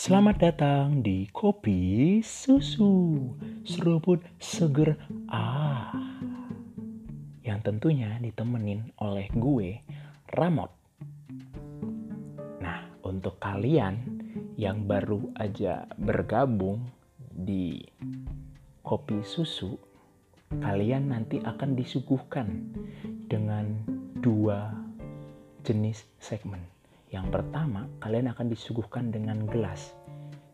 Selamat datang di Kopi Susu. Seruput Seger. Ah. Yang tentunya ditemenin oleh gue, Ramot. Nah, untuk kalian yang baru aja bergabung di Kopi Susu Kalian nanti akan disuguhkan dengan dua jenis segmen yang pertama, kalian akan disuguhkan dengan gelas,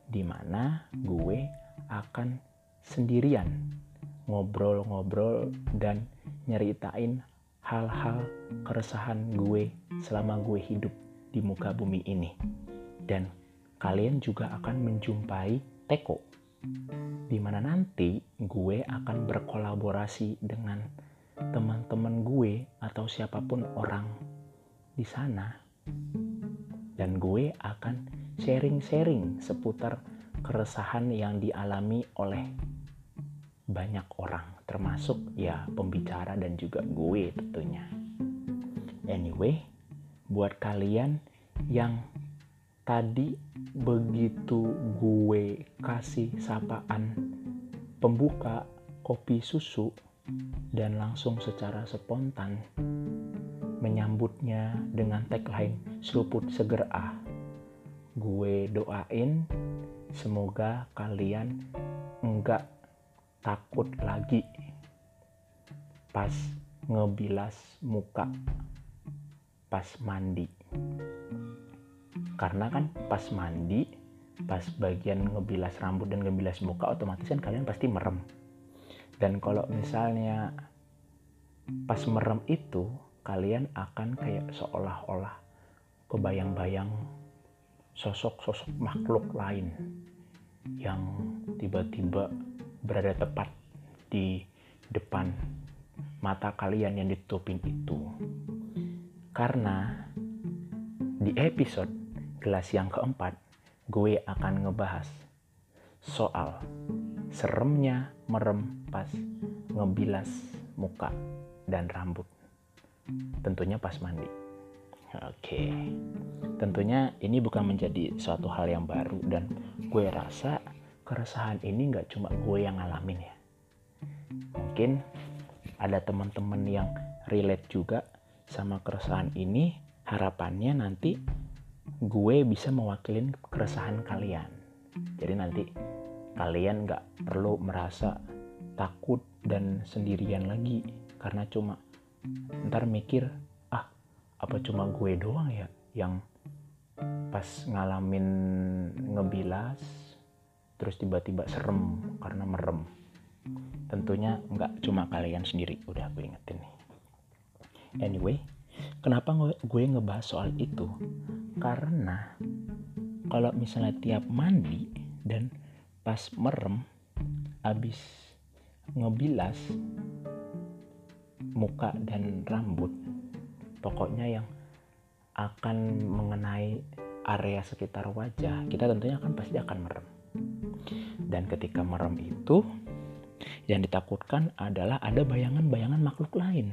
di mana gue akan sendirian ngobrol-ngobrol dan nyeritain hal-hal keresahan gue selama gue hidup di muka bumi ini. Dan kalian juga akan menjumpai Teko, di mana nanti gue akan berkolaborasi dengan teman-teman gue atau siapa pun orang di sana dan gue akan sharing-sharing seputar keresahan yang dialami oleh banyak orang termasuk ya pembicara dan juga gue tentunya. Anyway buat kalian yang tadi begitu gue kasih sapaan pembuka kopi susu dan langsung secara spontan menyambutnya dengan tagline seruput seger ah. Gue doain semoga kalian enggak takut lagi pas ngebilas muka pas mandi. Karena kan pas mandi, pas bagian ngebilas rambut dan ngebilas muka otomatis kan kalian pasti merem. Dan kalau misalnya pas merem itu kalian akan kayak seolah-olah kebayang-bayang sosok-sosok makhluk lain yang tiba-tiba berada tepat di depan mata kalian yang ditutupin itu. Karena di episode gelas yang keempat, gue akan ngebahas soal seremnya merem pas ngebilas muka dan rambut tentunya pas mandi. Oke, tentunya ini bukan menjadi suatu hal yang baru dan gue rasa keresahan ini nggak cuma gue yang ngalamin ya. Mungkin ada teman-teman yang relate juga sama keresahan ini. Harapannya nanti gue bisa mewakilin keresahan kalian. Jadi nanti kalian nggak perlu merasa takut dan sendirian lagi karena cuma ntar mikir ah apa cuma gue doang ya yang pas ngalamin ngebilas terus tiba-tiba serem karena merem? Tentunya nggak cuma kalian sendiri udah gue ingetin nih. Anyway kenapa gue ngebahas soal itu? Karena kalau misalnya tiap mandi dan pas merem abis ngebilas muka dan rambut. Pokoknya yang akan mengenai area sekitar wajah kita tentunya akan pasti akan merem. Dan ketika merem itu yang ditakutkan adalah ada bayangan-bayangan makhluk lain.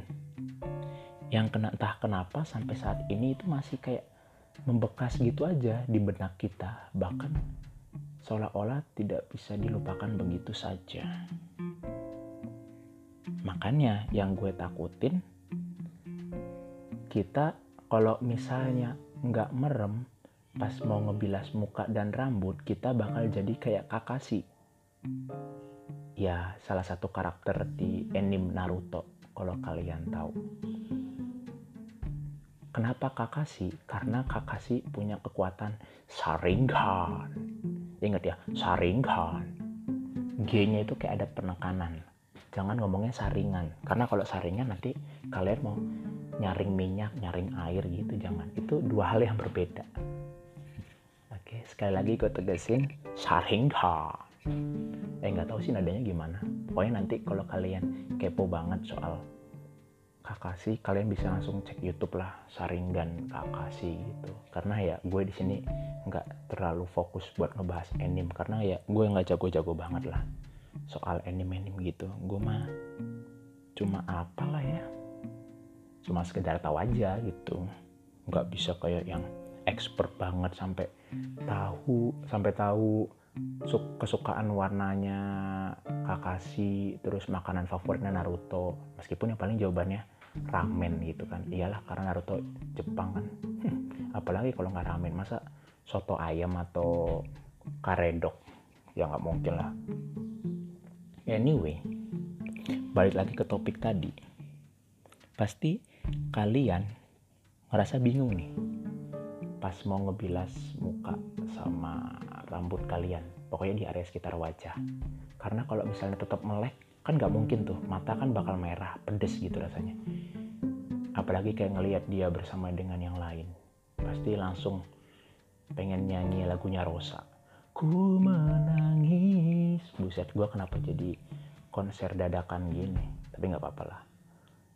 Yang kena entah kenapa sampai saat ini itu masih kayak membekas gitu aja di benak kita. Bahkan seolah-olah tidak bisa dilupakan begitu saja. Makanya yang gue takutin kita kalau misalnya nggak merem pas mau ngebilas muka dan rambut kita bakal jadi kayak Kakashi. Ya salah satu karakter di anime Naruto kalau kalian tahu. Kenapa Kakashi? Karena Kakashi punya kekuatan Sharingan. Ingat ya, Sharingan. G-nya itu kayak ada penekanan jangan ngomongnya saringan. Karena kalau saringan nanti kalian mau nyaring minyak nyaring air gitu jangan. Itu dua hal yang berbeda. Oke sekali lagi gue tegasin saringan eh nggak tahu sih nadanya gimana. Pokoknya nanti kalau kalian kepo banget soal kakasi kalian bisa langsung cek YouTube lah saringan kakasi gitu. Karena ya gue di sini nggak terlalu fokus buat ngebahas anime. Karena ya gue nggak jago-jago banget lah soal anime-anime gitu. Gue mah cuma apalah ya. Cuma sekedar tahu aja gitu. Nggak bisa kayak yang expert banget sampai tahu sampai tahu kesukaan warnanya Kakashi terus makanan favoritnya Naruto. Meskipun yang paling jawabannya ramen gitu kan. Iyalah karena Naruto Jepang kan. Apalagi kalau nggak ramen masa soto ayam atau karedok? Ya nggak mungkin lah anyway balik lagi ke topik tadi. Pasti kalian ngerasa bingung nih pas mau ngebilas muka sama rambut kalian pokoknya di area sekitar wajah. Karena kalau misalnya tetap melek kan nggak mungkin tuh mata kan bakal merah pedes gitu rasanya. Apalagi kayak ngelihat dia bersama dengan yang lain pasti langsung pengen nyanyi lagunya Rosa. Ku menangis buset gue kenapa jadi konser dadakan gini? Tapi nggak apa-apa lah.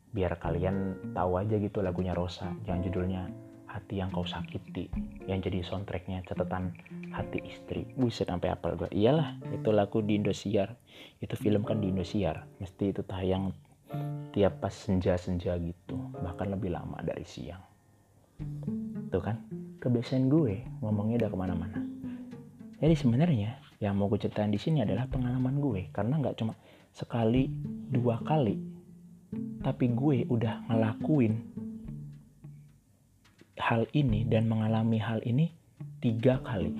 Biar kalian tahu aja gitu lagunya Rosa yang judulnya hati yang kau sakiti yang jadi soundtracknya catatan hati istri. Buset sampai apal gue iyalah itu lagu di Indosiar. Itu film kan di Indosiar. Mesti itu tayang tiap pas senja-senja gitu. Bahkan lebih lama dari siang. Tuh kan? Kebiasaan gue ngomongnya udah ke mana-mana jadi sebenarnya yang mau gue ceritain di sini adalah pengalaman gue. Karena nggak cuma sekali dua kali. Tapi gue udah ngelakuin hal ini dan mengalami hal ini tiga kali.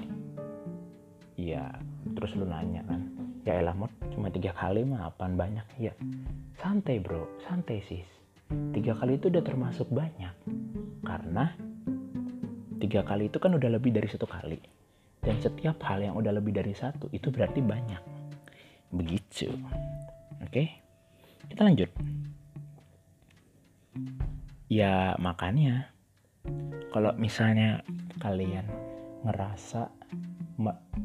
Ya terus lu nanya kan ya elah mod cuma tiga kali mah apaan banyak? Ya santai bro. Santai sis. Tiga kali itu udah termasuk banyak. Karena tiga kali itu kan udah lebih dari satu kali dan setiap hal yang udah lebih dari satu itu berarti banyak. Begitu. Oke, kita lanjut. Ya makanya kalau misalnya kalian ngerasa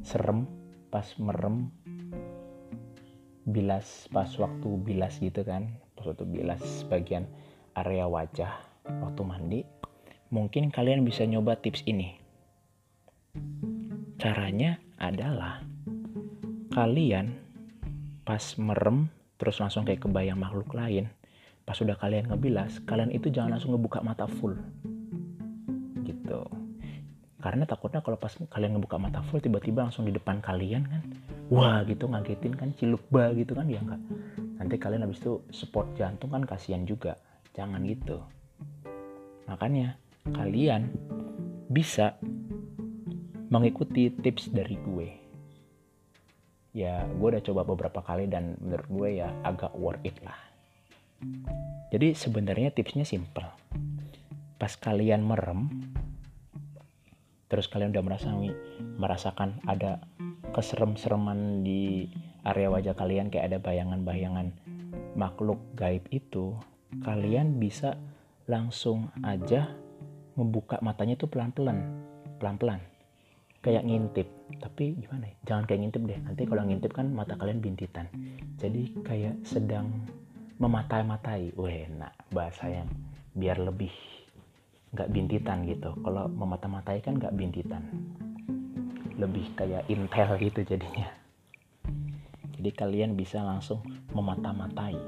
serem pas merem bilas pas waktu bilas gitu kan pas waktu bilas bagian area wajah waktu mandi mungkin kalian bisa nyoba tips ini caranya adalah kalian pas merem terus langsung kayak kebayang makhluk lain pas sudah kalian ngebilas kalian itu jangan langsung ngebuka mata full. Gitu. Karena takutnya kalau pas kalian ngebuka mata full tiba-tiba langsung di depan kalian kan wah gitu ngagetin kan cilukba gitu kan ya enggak nanti kalian habis itu support jantung kan kasihan juga. Jangan gitu. Makanya kalian bisa mengikuti tips dari gue. Ya gue udah coba beberapa kali dan menurut gue ya agak worth it lah. Jadi sebenarnya tipsnya simple. Pas kalian merem terus kalian udah merasa merasakan ada keserem-sereman di area wajah kalian kayak ada bayangan-bayangan makhluk gaib itu kalian bisa langsung aja membuka matanya itu pelan-pelan. Pelan-pelan kayak ngintip. Tapi gimana ya? Jangan kayak ngintip deh. Nanti kalau ngintip kan mata kalian bintitan. Jadi kayak sedang mematai-matai. Wah enak bahasa yang biar lebih nggak bintitan gitu. Kalau memata-matai kan nggak bintitan. Lebih kayak intel gitu jadinya. Jadi kalian bisa langsung memata-matai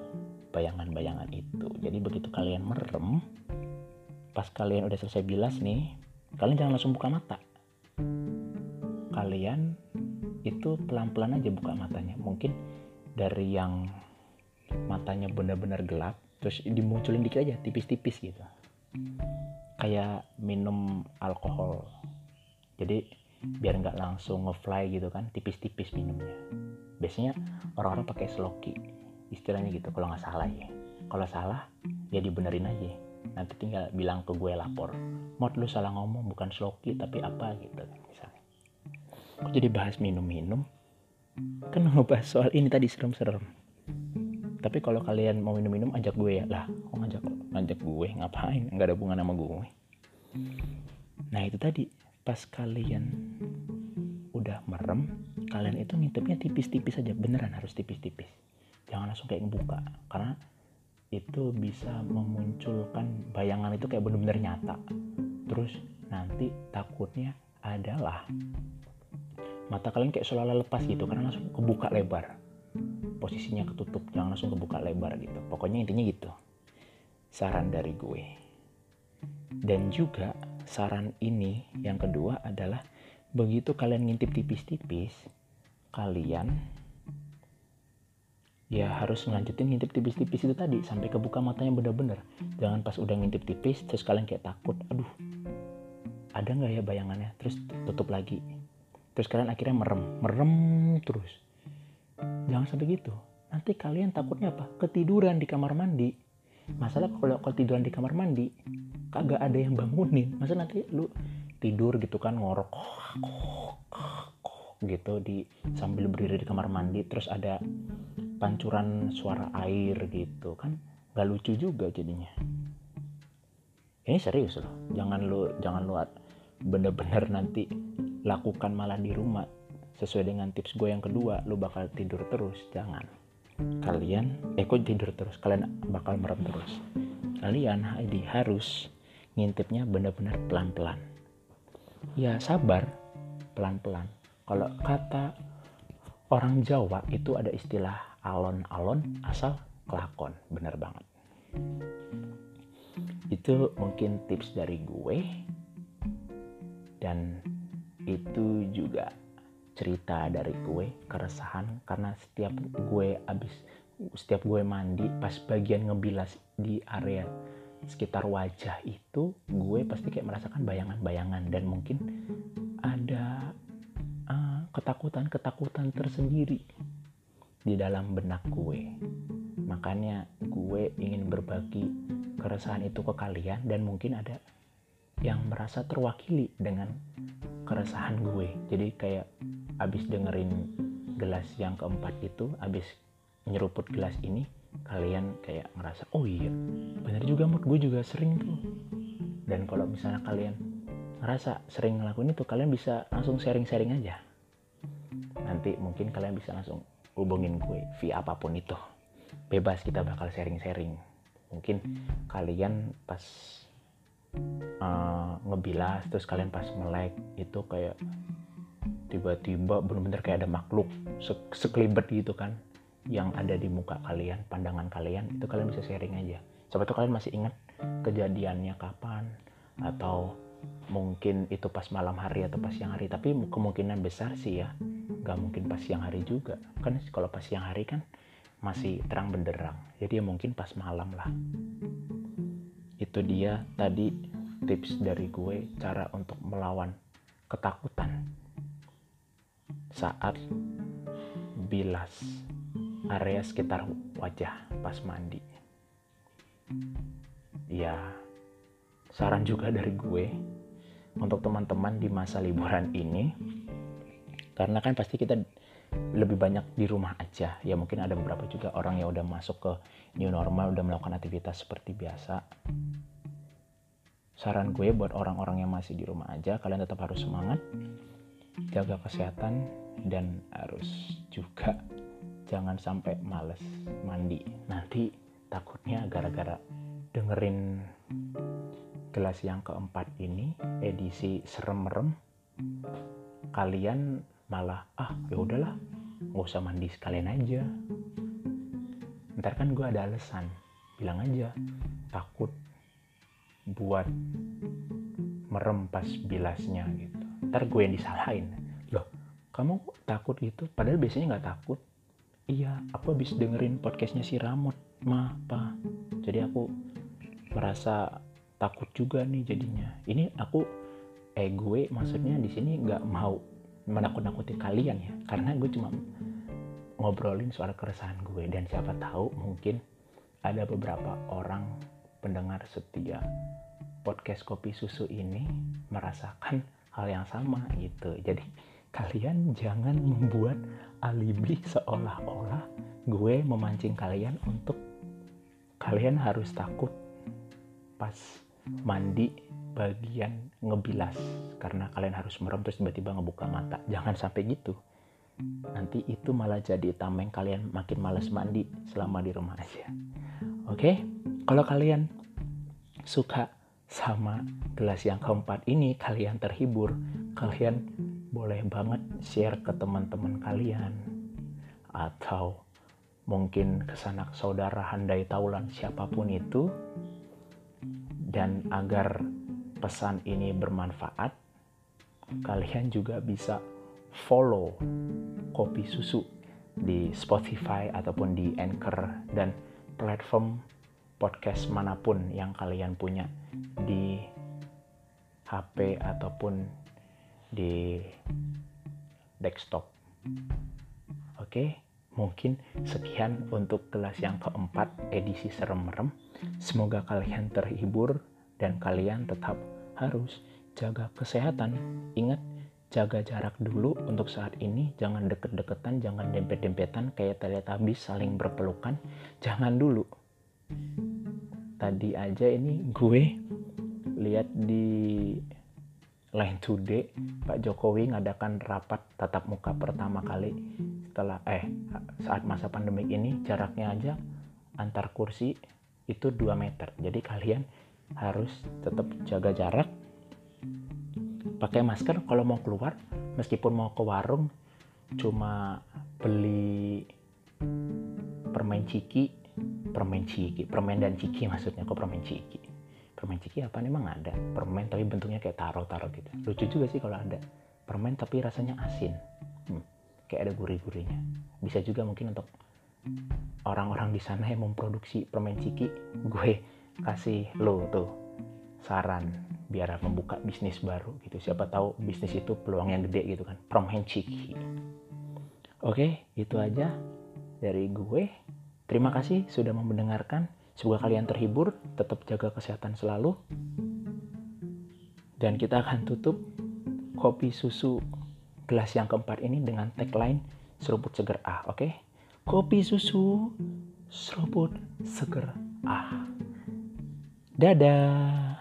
bayangan-bayangan itu. Jadi begitu kalian merem pas kalian udah selesai bilas nih kalian jangan langsung buka mata kalian itu pelan-pelan aja buka matanya. Mungkin dari yang matanya benar-benar gelap terus dimunculin dikit aja tipis-tipis gitu. Kayak minum alkohol. Jadi biar nggak langsung ngefly gitu kan tipis-tipis minumnya. Biasanya orang-orang pakai sloki istilahnya gitu kalau nggak salah ya. Kalau salah ya dibenerin aja. Nanti tinggal bilang ke gue lapor mod lu salah ngomong bukan sloki tapi apa? gitu misalnya kok jadi bahas minum-minum? Kan ngebahas soal ini tadi serem-serem. Tapi kalau kalian mau minum-minum ajak gue ya. Lah kok ngajak ngajak gue? Ngapain? Nggak ada hubungan sama gue. Nah itu tadi. Pas kalian udah merem kalian itu ngintipnya tipis-tipis aja. Beneran harus tipis-tipis. Jangan langsung kayak ngebuka. Karena itu bisa memunculkan bayangan itu kayak bener-bener nyata. Terus nanti takutnya adalah mata kalian kayak seolah lepas gitu karena langsung kebuka lebar. Posisinya ketutup jangan langsung kebuka lebar gitu. Pokoknya intinya gitu. Saran dari gue. Dan juga saran ini yang kedua adalah begitu kalian ngintip tipis-tipis, kalian ya harus ngelanjutin ngintip tipis-tipis itu tadi sampai kebuka matanya bener-bener. Jangan pas udah ngintip tipis terus kalian kayak takut, aduh ada nggak ya bayangannya, terus tutup lagi. Terus kalian akhirnya merem, merem terus. Jangan sampai gitu. Nanti kalian takutnya apa? Ketiduran di kamar mandi. Masalah kalau ketiduran di kamar mandi, kagak ada yang bangunin. Masa nanti lu tidur gitu kan ngorok gitu di sambil berdiri di kamar mandi terus ada pancuran suara air gitu kan gak lucu juga jadinya ini serius loh jangan lu jangan lu bener-bener nanti lakukan malah di rumah. Sesuai dengan tips gue yang kedua lu bakal tidur terus jangan. Kalian eh kok tidur terus? Kalian bakal merem terus. Kalian harus ngintipnya benar-benar pelan-pelan. Ya sabar. Pelan-pelan. Kalau kata orang Jawa itu ada istilah alon-alon asal kelakon. Bener banget. Itu mungkin tips dari gue dan itu juga cerita dari gue keresahan karena setiap gue abis setiap gue mandi pas bagian ngebilas di area sekitar wajah itu gue pasti kayak merasakan bayangan-bayangan dan mungkin ada uh, ketakutan-ketakutan tersendiri di dalam benak gue. Makanya gue ingin berbagi keresahan itu ke kalian dan mungkin ada yang merasa terwakili dengan keresahan gue. Jadi kayak abis dengerin gelas yang keempat itu, abis nyeruput gelas ini, kalian kayak ngerasa oh iya bener juga mood gue juga sering tuh. Dan kalau misalnya kalian ngerasa sering ngelakuin itu kalian bisa langsung sharing-sharing aja. Nanti mungkin kalian bisa langsung hubungin gue via apa pun itu. Bebas kita bakal sharing-sharing. Mungkin kalian pas uh, ngebilas terus kalian pas melek itu kayak tiba-tiba bener-bener kayak ada makhluk sekelibet gitu kan yang ada di muka kalian, pandangan kalian, itu kalian bisa sharing aja. Siapa tuh kalian masih ingat kejadiannya kapan, atau mungkin itu pas malam hari atau pas siang hari. Tapi kemungkinan besar sih ya, nggak mungkin pas siang hari juga. Kan kalau pas siang hari kan masih terang benderang. Jadi ya mungkin pas malam lah. Itu dia tadi tips dari gue cara untuk melawan ketakutan saat bilas area sekitar wajah pas mandi. Ya, saran juga dari gue untuk teman-teman di masa liburan ini, karena kan pasti kita lebih banyak di rumah aja. Ya mungkin ada beberapa juga orang yang udah masuk ke new normal, udah melakukan aktivitas seperti biasa. Saran gue buat orang-orang yang masih di rumah aja, kalian tetap harus semangat, jaga kesehatan, dan harus juga jangan sampai males mandi. Nanti takutnya gara-gara dengerin gelas yang keempat ini edisi serem-merem kalian malah ah ya udahlah nggak usah mandi sekalian aja. Ntar kan gue ada alasan bilang aja takut buat merem pas bilasnya gitu. Ntar gue yang disalahin. Loh kamu takut gitu? Padahal biasanya nggak takut. Iya aku habis dengerin podcastnya si Ramot ma pa. Jadi aku merasa takut juga nih jadinya. Ini aku eh gue maksudnya di sini nggak mau menakut-nakuti kalian ya. Karena gue cuma ngobrolin soal keresahan gue. Dan siapa tahu mungkin ada beberapa orang pendengar setia podcast kopi susu ini merasakan hal yang sama gitu. Jadi kalian jangan membuat alibi seolah-olah gue memancing kalian untuk kalian harus takut pas mandi bagian ngebilas karena kalian harus merem terus tiba-tiba ngebuka mata. Jangan sampai gitu. Nanti itu malah jadi tameng kalian makin males mandi selama di rumah aja. Oke kalau kalian suka sama gelas yang keempat ini kalian terhibur. Kalian boleh banget share ke teman-teman kalian. Atau mungkin ke sanak saudara handai taulan siapa pun itu. Dan agar pesan ini bermanfaat, kalian juga bisa follow Kopi Susu di Spotify ataupun di Anchor dan platform podcast mana pun yang kalian punya di HP ataupun di desktop. Oke, mungkin sekian untuk kelas yang keempat edisi serem merem. Semoga kalian terhibur dan kalian tetap harus jaga kesehatan. Ingat, jaga jarak dulu untuk saat ini. Jangan deket-deketan, jangan dempet-dempetan kayak habis saling berpelukan. Jangan dulu. Tadi aja ini gue lihat di Line Today Pak Jokowi ngadakan rapat tatap muka pertama kali setelah eh saat masa pandemi ini jaraknya aja antar kursi itu 2 meter. Jadi kalian harus tetap jaga jarak. Pakai masker kalau mau keluar, meskipun mau ke warung cuma beli permen ciki, permen ciki, permen dan ciki maksudnya kok permen ciki? Permen ciki apa emang ada permen tapi bentuknya kayak taro-taro gitu. Lucu juga sih kalau ada permen tapi rasanya asin. Hmm, kayak ada gurih-gurihnya. Bisa juga mungkin untuk orang-orang di sana yang memproduksi permen ciki gue kasih lo tuh saran biar membuka bisnis baru gitu. Siapa tahu bisnis itu peluang yang gede gitu kan. Permen ciki. Oke itu aja dari gue terima kasih sudah mendengarkan Semoga kalian terhibur, tetap jaga kesehatan selalu. Dan kita akan tutup kopi susu gelas yang keempat ini dengan tagline seruput seger ah, oke? Okay? Kopi susu seruput seger ah. Dadah.